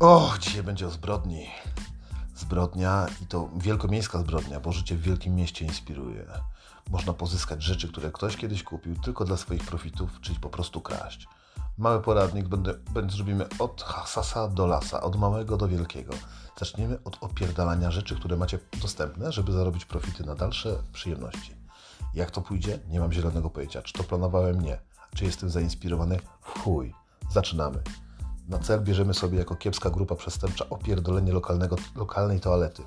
O, dzisiaj będzie o zbrodni. Zbrodnia i to wielkomiejska zbrodnia, bo życie w wielkim mieście inspiruje. Można pozyskać rzeczy, które ktoś kiedyś kupił tylko dla swoich profitów, czyli po prostu kraść. Mały poradnik będę, będę zrobimy od hasasa do lasa, od małego do wielkiego. Zaczniemy od opierdalania rzeczy, które macie dostępne, żeby zarobić profity na dalsze przyjemności. Jak to pójdzie? Nie mam zielonego pojęcia. Czy to planowałem? Nie. Czy jestem zainspirowany? Chuj. Zaczynamy. Na cel bierzemy sobie jako kiepska grupa przestępcza opierdolenie lokalnego, lokalnej toalety.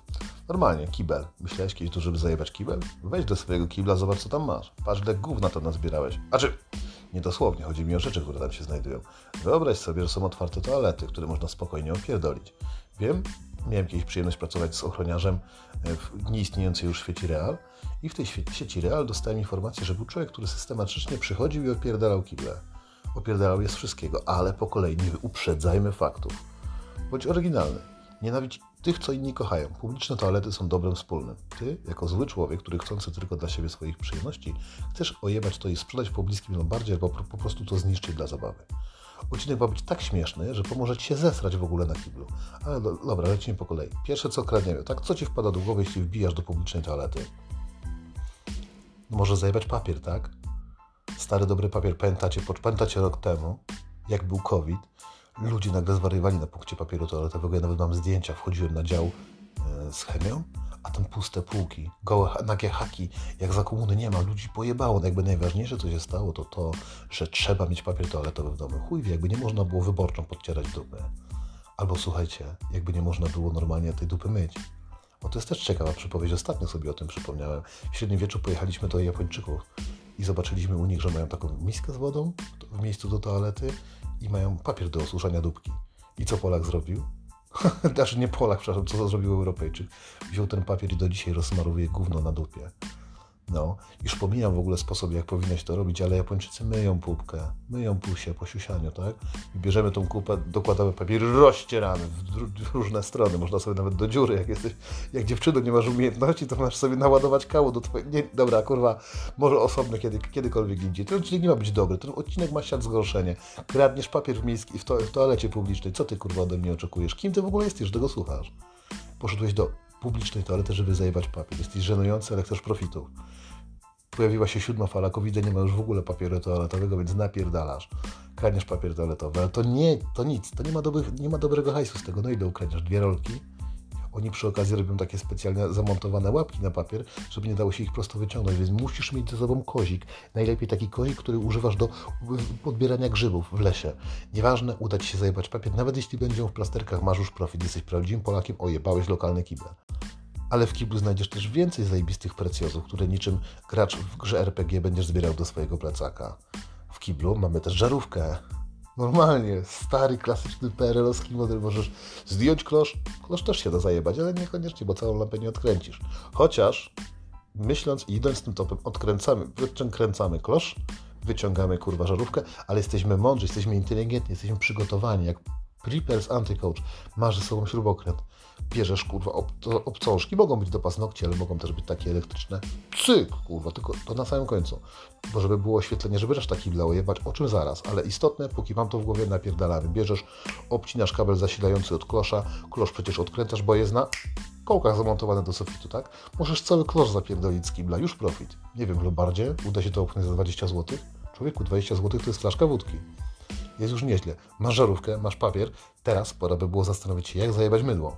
Normalnie, kibel. Myślałeś kiedyś tu, żeby zajebać kibel? Wejdź do swojego kibla, zobacz co tam masz. Patrz, ile gówna to nazbierałeś. A czy... Nie dosłownie, chodzi mi o rzeczy, które tam się znajdują. Wyobraź sobie, że są otwarte toalety, które można spokojnie opierdolić. Wiem, miałem kiedyś przyjemność pracować z ochroniarzem w nieistniejącej już sieci Real i w tej sieci Real dostałem informację, że był człowiek, który systematycznie przychodził i opierdalał kible. Opierdalał je z wszystkiego, ale po kolei nie uprzedzajmy faktów. Bądź oryginalny. Nienawidź tych, co inni kochają. Publiczne toalety są dobrem wspólnym. Ty, jako zły człowiek, który chcący tylko dla siebie swoich przyjemności, chcesz ojebać to i sprzedać w pobliskim lombardzie albo po prostu to zniszczyć dla zabawy. Odcinek ma być tak śmieszny, że pomoże Ci się zesrać w ogóle na kiblu. Ale do, dobra, lecimy po kolei. Pierwsze co kradniemy, tak? Co Ci wpada do głowy, jeśli wbijasz do publicznej toalety? Może zajebać papier, tak? Stary, dobry papier. Pamiętacie, pamiętacie rok temu, jak był COVID, ludzie nagle zwariowali na punkcie papieru toaletowego. Ja nawet mam zdjęcia. Wchodziłem na dział e, z chemią, a tam puste półki, gołe, nagie haki, jak za komuny nie ma, ludzi pojebało. No jakby najważniejsze, co się stało, to to, że trzeba mieć papier toaletowy w domu. Chuj wie, jakby nie można było wyborczą podcierać dupy. Albo słuchajcie, jakby nie można było normalnie tej dupy myć. Bo to jest też ciekawa przypowiedź. Ostatnio sobie o tym przypomniałem. W średniowieczu pojechaliśmy do Japończyków i zobaczyliśmy u nich, że mają taką miskę z wodą w miejscu do toalety i mają papier do osuszania dupki. I co Polak zrobił? Znaczy nie Polak, przepraszam, co zrobił Europejczyk. Wziął ten papier i do dzisiaj rozsmarowuje gówno na dupie. No, już pomijam w ogóle sposób, jak powinnaś to robić, ale Japończycy myją pupkę, myją pusie po siusianiu, tak? I bierzemy tą kupę, dokładamy papier, rozcieramy w, różne strony. Można sobie nawet do dziury, jak jesteś, jak dziewczyno nie masz umiejętności, to masz sobie naładować kało do twojej... Nie, dobra, kurwa, może osobne kiedy, kiedykolwiek indziej. Ten odcinek nie ma być dobry, ten odcinek ma siać zgorszenie. Kradniesz papier miejski, w, to, w toalecie publicznej. Co ty, kurwa, ode mnie oczekujesz? Kim ty w ogóle jesteś, że tego słuchasz? Poszedłeś do publicznej toalety, żeby zajebać papier. Jesteś żenujący, ale chcesz profitów. Pojawiła się siódma fala covid nie ma już w ogóle papieru toaletowego, więc napierdalasz. Kradniesz papier toaletowy, ale to nie, to nic, to nie ma, dobrych, nie ma dobrego hajsu z tego. No ile ukradniesz? Dwie rolki? Oni przy okazji robią takie specjalnie zamontowane łapki na papier, żeby nie dało się ich prosto wyciągnąć, więc musisz mieć ze sobą kozik. Najlepiej taki kozik, który używasz do podbierania grzybów w lesie. Nieważne, uda Ci się zajebać papier, nawet jeśli będzie w plasterkach, masz już profit, jesteś prawdziwym Polakiem, ojebałeś lokalne kible ale w kiblu znajdziesz też więcej zajebistych precjozów, które niczym gracz w grze RPG będziesz zbierał do swojego plecaka. W kiblu mamy też żarówkę. Normalnie, stary, klasyczny PRL-owski model. Możesz zdjąć klosz. Klosz też się da zajebać, ale niekoniecznie, bo całą lampę nie odkręcisz. Chociaż, myśląc i idąc tym topem, odkręcamy, wykręcamy klosz, wyciągamy kurwa żarówkę, ale jesteśmy mądrzy, jesteśmy inteligentni, jesteśmy przygotowani. Jak Preppers Anti-Coach masz ze sobą śrubokręt bierzesz, kurwa, ob, obcążki, mogą być do paznokci, ale mogą też być takie elektryczne. Cyk, kurwa, tylko to na samym końcu. Bo żeby było oświetlenie, żeby też taki dla ojebać, o czym zaraz, ale istotne, póki mam to w głowie, napierdalamy. Bierzesz, obcinasz kabel zasilający od klosza, klosz przecież odkręcasz, bo jest na kołkach zamontowane do sufitu, tak? Możesz cały klosz zapierdolić z kibla, już profit. Nie wiem, lub bardziej, uda się to opchnąć za 20 zł. Człowieku, 20 zł to jest flaszka wódki. Jest już nieźle. Masz żarówkę, masz papier, teraz pora by było zastanowić się, jak zajebać mydło.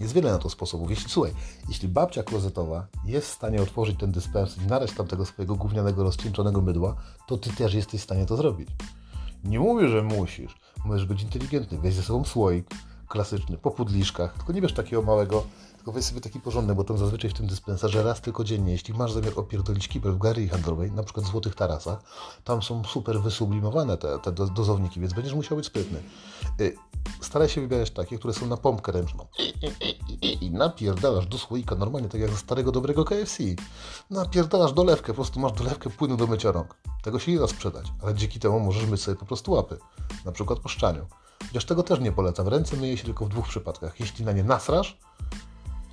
Jest wiele na to sposobów. Jeśli, słuchaj, jeśli babcia klozetowa jest w stanie otworzyć ten dyspensy i narać tam tego swojego gównianego, rozcieńczonego mydła, to ty też jesteś w stanie to zrobić. Nie mówię, że musisz. Możesz być inteligentny. Weź ze sobą słoik klasyczny, po pudliszkach, tylko nie bierz takiego małego tylko weź sobie taki porządek, bo tam zazwyczaj w tym dyspenserze raz tylko dziennie, jeśli masz zamiar opierdolić kibel w galerii handlowej, na przykład w Złotych Tarasach, tam są super wysublimowane te, te dozowniki, więc będziesz musiał być sprytny. Y, staraj się wybierać takie, które są na pompkę ręczną. I napierdalasz do słoika, normalnie tak jak ze starego dobrego KFC. Napierdalasz dolewkę, po prostu masz dolewkę płynu do mycia rąk. Tego się nie da sprzedać, ale dzięki temu możesz myć sobie po prostu łapy. Na przykład po szczaniu. Chociaż tego też nie polecam. Ręce myje się tylko w dwóch przypadkach. Jeśli na nie nasrasz,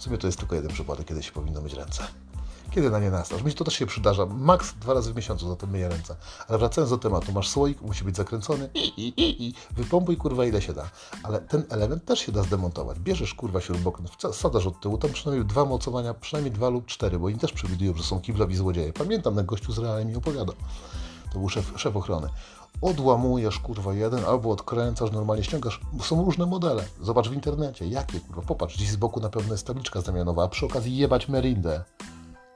sumie to jest tylko jeden przypadek, kiedy się powinno mieć ręce. Kiedy na nie nastasz? Mi to też się przydarza. Maks dwa razy w miesiącu za tym myję ręce. Ale wracając do tematu, masz słoik, musi być zakręcony i, i, i, wypompuj kurwa ile się da. Ale ten element też się da zdemontować. Bierzesz kurwa śrubokręt, wsadzasz od tyłu, tam przynajmniej dwa mocowania, przynajmniej dwa lub cztery, bo oni też przewidują, że są kiblowi złodzieje. Pamiętam, ten gościu z realem mi opowiadał. To był szef, szef ochrony odłamujesz kurwa jeden albo odkręcasz, normalnie ściągasz. Są różne modele. Zobacz w internecie, jakie kurwa. Popatrz, gdzieś z boku na pewno jest tabliczka zamianowa, a przy okazji jebać Merindę,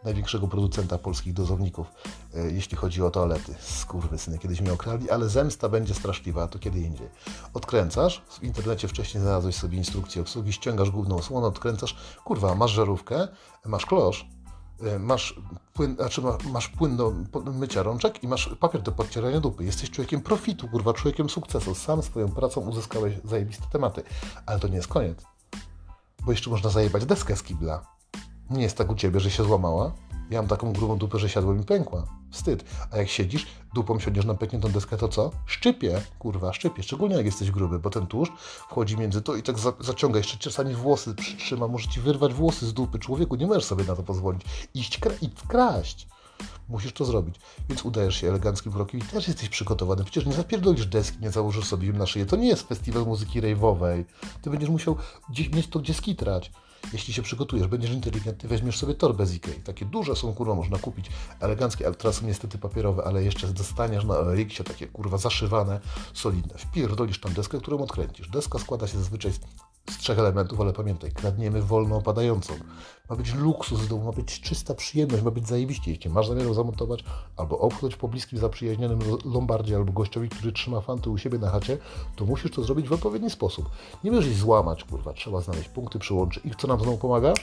największego producenta polskich dozowników, e, jeśli chodzi o toalety. syny, kiedyś mnie okrali, ale zemsta będzie straszliwa, to kiedy indziej. Odkręcasz, w internecie wcześniej znalazłeś sobie instrukcję obsługi, ściągasz główną osłonę, odkręcasz, kurwa, masz żarówkę, masz klosz, masz płyn, znaczy masz płyn do mycia rączek i masz papier do podcierania dupy. Jesteś człowiekiem profitu, kurwa, człowiekiem sukcesu. Sam swoją pracą uzyskałeś zajebiste tematy. Ale to nie jest koniec. Bo jeszcze można zajebać deskę z kibla. Nie jest tak u Ciebie, że się złamała. Ja mam taką grubą dupę, że siadła mi pękła. Wstyd. A jak siedzisz, dupą siądziesz na pękniętą deskę, to co? Szczypie, kurwa, szczypie. Szczególnie jak jesteś gruby, bo ten tłuszcz wchodzi między to i tak za, zaciąga. Jeszcze czasami włosy przytrzyma. Może ci wyrwać włosy z dupy. Człowieku, nie możesz sobie na to pozwolić. Iść kra i kraść. Musisz to zrobić. Więc udajesz się eleganckim krokiem i też jesteś przygotowany. Przecież nie zapierdolisz deski, nie założysz sobie im na szyję. To nie jest festiwal muzyki rave'owej. Ty będziesz musiał gdzieś, mieć to gdzie skitrać. Jeśli się przygotujesz, będziesz inteligentny, weźmiesz sobie torbę z Ikei. Takie duże są, kurwa, można kupić. Eleganckie, ale teraz są niestety papierowe, ale jeszcze dostaniesz na Riksie takie, kurwa, zaszywane, solidne. Wpierdolisz tam deskę, którą odkręcisz. Deska składa się zazwyczaj z trzech elementów, ale pamiętaj, kradniemy wolno opadającą. Ma być luksus domu, ma być czysta przyjemność, ma być zajebiście. Jeśli masz zamiar zamontować albo obchodzić po bliskim, zaprzyjaźnionym lombardzie albo gościowi, który trzyma fanty u siebie na chacie, to musisz to zrobić w odpowiedni sposób. Nie możesz ich złamać, kurwa. Trzeba znaleźć punkty, przyłączyć. I co nam znowu pomaga?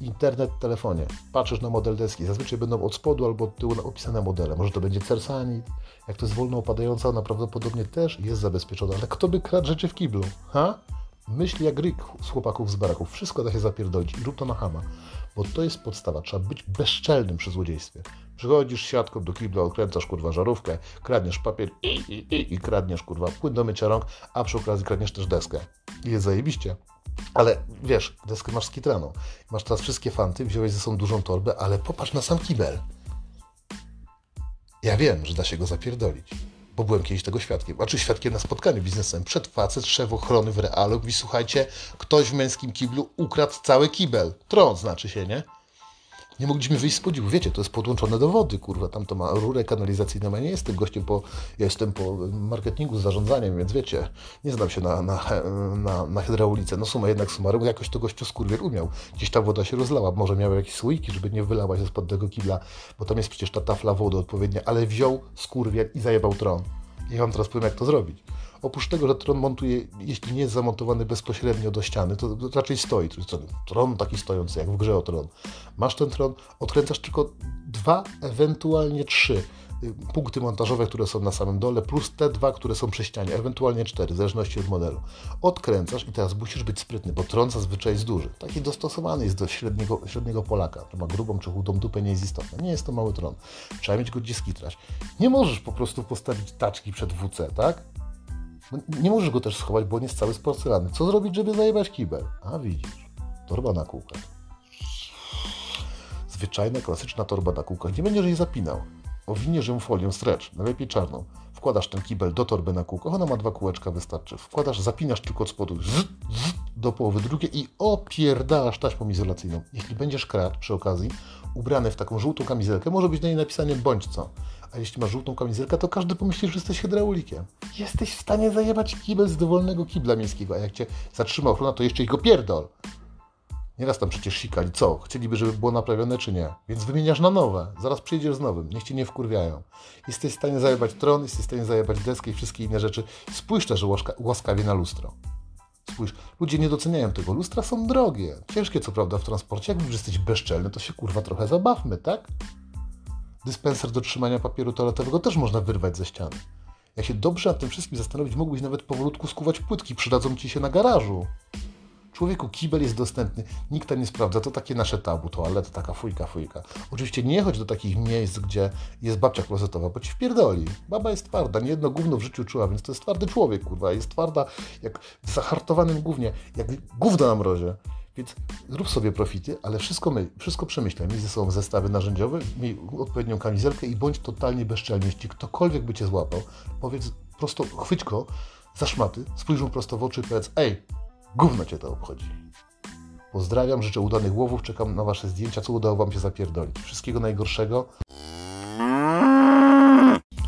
internet w telefonie. Patrzysz na model deski. Zazwyczaj będą od spodu albo od tyłu opisane modele. Może to będzie Cersanit. Jak to jest wolno opadająca, ona prawdopodobnie też jest zabezpieczona. Ale kto by kradł rzeczy w kiblu? Ha? Myśl jak ryk z chłopaków z baraków. Wszystko da się zapierdolić i rób to na hama. Bo to jest podstawa. Trzeba być bezczelnym przy złodziejstwie. Przychodzisz siatką do kibla, odkręcasz kurwa żarówkę, kradniesz papier i, i, i, i kradniesz kurwa płyn do mycia rąk, a przy okazji kradniesz też deskę. I jest zajebiście. Ale wiesz, deskę masz skitraną. Masz teraz wszystkie fanty, wziąłeś ze sobą dużą torbę, ale popatrz na sam kibel. Ja wiem, że da się go zapierdolić bo byłem kiedyś tego świadkiem, znaczy świadkiem na spotkaniu biznesowym. Przed facet, szef ochrony w realu mówi, słuchajcie, ktoś w męskim kiblu ukradł cały kibel. Tron znaczy się, nie? Nie mogliśmy wyjść z podziwu. Wiecie, to jest podłączone do wody, kurwa. Tam to ma rurę kanalizacyjną. Ja nie jestem gościem po, jestem po marketingu z zarządzaniem, więc wiecie, nie znam się na, na, na, na hydraulice. No suma jednak sumarum, jakoś to gościu skurwiel umiał. Gdzieś ta woda się rozlała. Może miał jakieś słoiki, żeby nie wylała się spod tego kibla, bo tam jest przecież ta tafla wody odpowiednia, ale wziął skurwiel i zajebał tron. I wam teraz powiem, jak to zrobić. Oprócz tego, że tron montuje, jeśli nie jest zamontowany bezpośrednio do ściany, to raczej stoi. Tron taki stojący, jak w grze o tron. Masz ten tron, odkręcasz tylko dwa, ewentualnie trzy y, punkty montażowe, które są na samym dole, plus te dwa, które są przy ścianie, ewentualnie cztery, w zależności od modelu. Odkręcasz i teraz musisz być sprytny, bo tron zazwyczaj jest duży. Taki dostosowany jest do średniego, średniego Polaka. To ma grubą czy chudą dupę, nie jest istotne. Nie jest to mały tron. Trzeba mieć go gdzie skitrać. Nie możesz po prostu postawić taczki przed WC, tak? No, nie możesz go też schować, bo on jest cały z porcelany. Co zrobić, żeby zajebać kibel? A widzisz, torba na kółkach. Zwyczajna, klasyczna torba na kółkach. Nie będziesz jej zapinał. Owiniesz ją folią stretch, najlepiej czarną. Wkładasz ten kibel do torby na kółkach, ona ma dwa kółeczka, wystarczy. Wkładasz, zapinasz tylko od spodu zzz, zzz, do połowy drugie i opierdalasz taśmą izolacyjną. Jeśli będziesz kradł przy okazji, ubrany w taką żółtą kamizelkę, może być na niej napisane bądź co. A jeśli masz żółtą kamizelkę, to każdy pomyśli, że jesteś hydraulikiem. Jesteś w stanie zajebać kibel z dowolnego kibla miejskiego, a jak cię zatrzyma ochrona, to jeszcze ich go pierdol. Nieraz tam przecież sikali. Co? Chcieliby, żeby było naprawione, czy nie? Więc wymieniasz na nowe. Zaraz przyjdziesz z nowym. Niech cię nie wkurwiają. Jesteś w stanie zajebać tron, jesteś w stanie zajebać deskę i wszystkie inne rzeczy. Spójrz też łaskawie na lustro. Spójrz, ludzie nie doceniają tego. Lustra są drogie. Ciężkie co prawda w transporcie. Jak już jesteś bezczelny, to się kurwa trochę zabawmy, tak? Dyspenser do trzymania papieru toaletowego też można wyrwać ze ściany. Jak się dobrze nad tym wszystkim zastanowić, mógłbyś nawet powolutku skuwać płytki. Przydadzą ci się na garażu. Człowieku, kibel jest dostępny, nikt tam nie sprawdza, to takie nasze tabu, toaleta, taka fujka, fujka. Oczywiście nie chodź do takich miejsc, gdzie jest babcia klozetowa, bo ci wpierdoli. Baba jest twarda, nie jedno gówno w życiu czuła, więc to jest twardy człowiek, kurwa, jest twarda jak w zahartowanym gównie, jak gówno na mrozie. Więc rób sobie profity, ale wszystko, my, wszystko przemyślaj. Miej ze sobą zestawy narzędziowe, miej odpowiednią kamizelkę i bądź totalnie bezczelny. Jeśli ktokolwiek by Cię złapał, powiedz prosto, chwyć go za szmaty, spójrz mu prosto w oczy i powiedz, ej, gówno Cię to obchodzi. Pozdrawiam, życzę udanych łowów, czekam na Wasze zdjęcia, co udało Wam się zapierdolić. Wszystkiego najgorszego.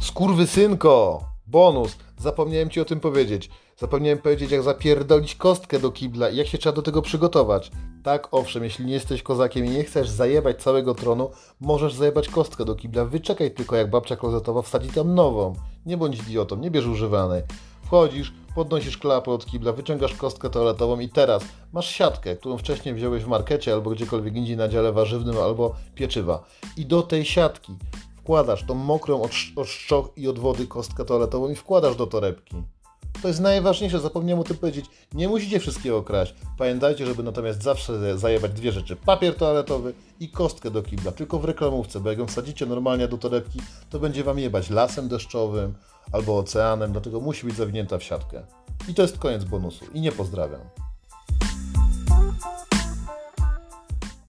Skurwy synko! Bonus! Zapomniałem Ci o tym powiedzieć. Zapomniałem powiedzieć, jak zapierdolić kostkę do kibla i jak się trzeba do tego przygotować. Tak, owszem, jeśli nie jesteś kozakiem i nie chcesz zajebać całego tronu, możesz zajebać kostkę do kibla. Wyczekaj tylko, jak babcia klozetowa wsadzi tam nową. Nie bądź idiotą, nie bierz używanej. Wchodzisz, podnosisz klapę od kibla, wyciągasz kostkę toaletową i teraz masz siatkę, którą wcześniej wziąłeś w markecie albo gdziekolwiek indziej na dziale warzywnym albo pieczywa. I do tej siatki wkładasz tą mokrą od, od szczoch i od wody kostkę toaletową i wkładasz do torebki. To jest najważniejsze, zapomniałem o tym powiedzieć. Nie musicie wszystkiego kraść. Pamiętajcie, żeby natomiast zawsze zajebać dwie rzeczy. Papier toaletowy i kostkę do kibla. Tylko w reklamówce, bo jak ją wsadzicie normalnie do torebki, to będzie wam jebać lasem deszczowym albo oceanem, dlatego musi być zawinięta w siatkę. I to jest koniec bonusu. I nie pozdrawiam.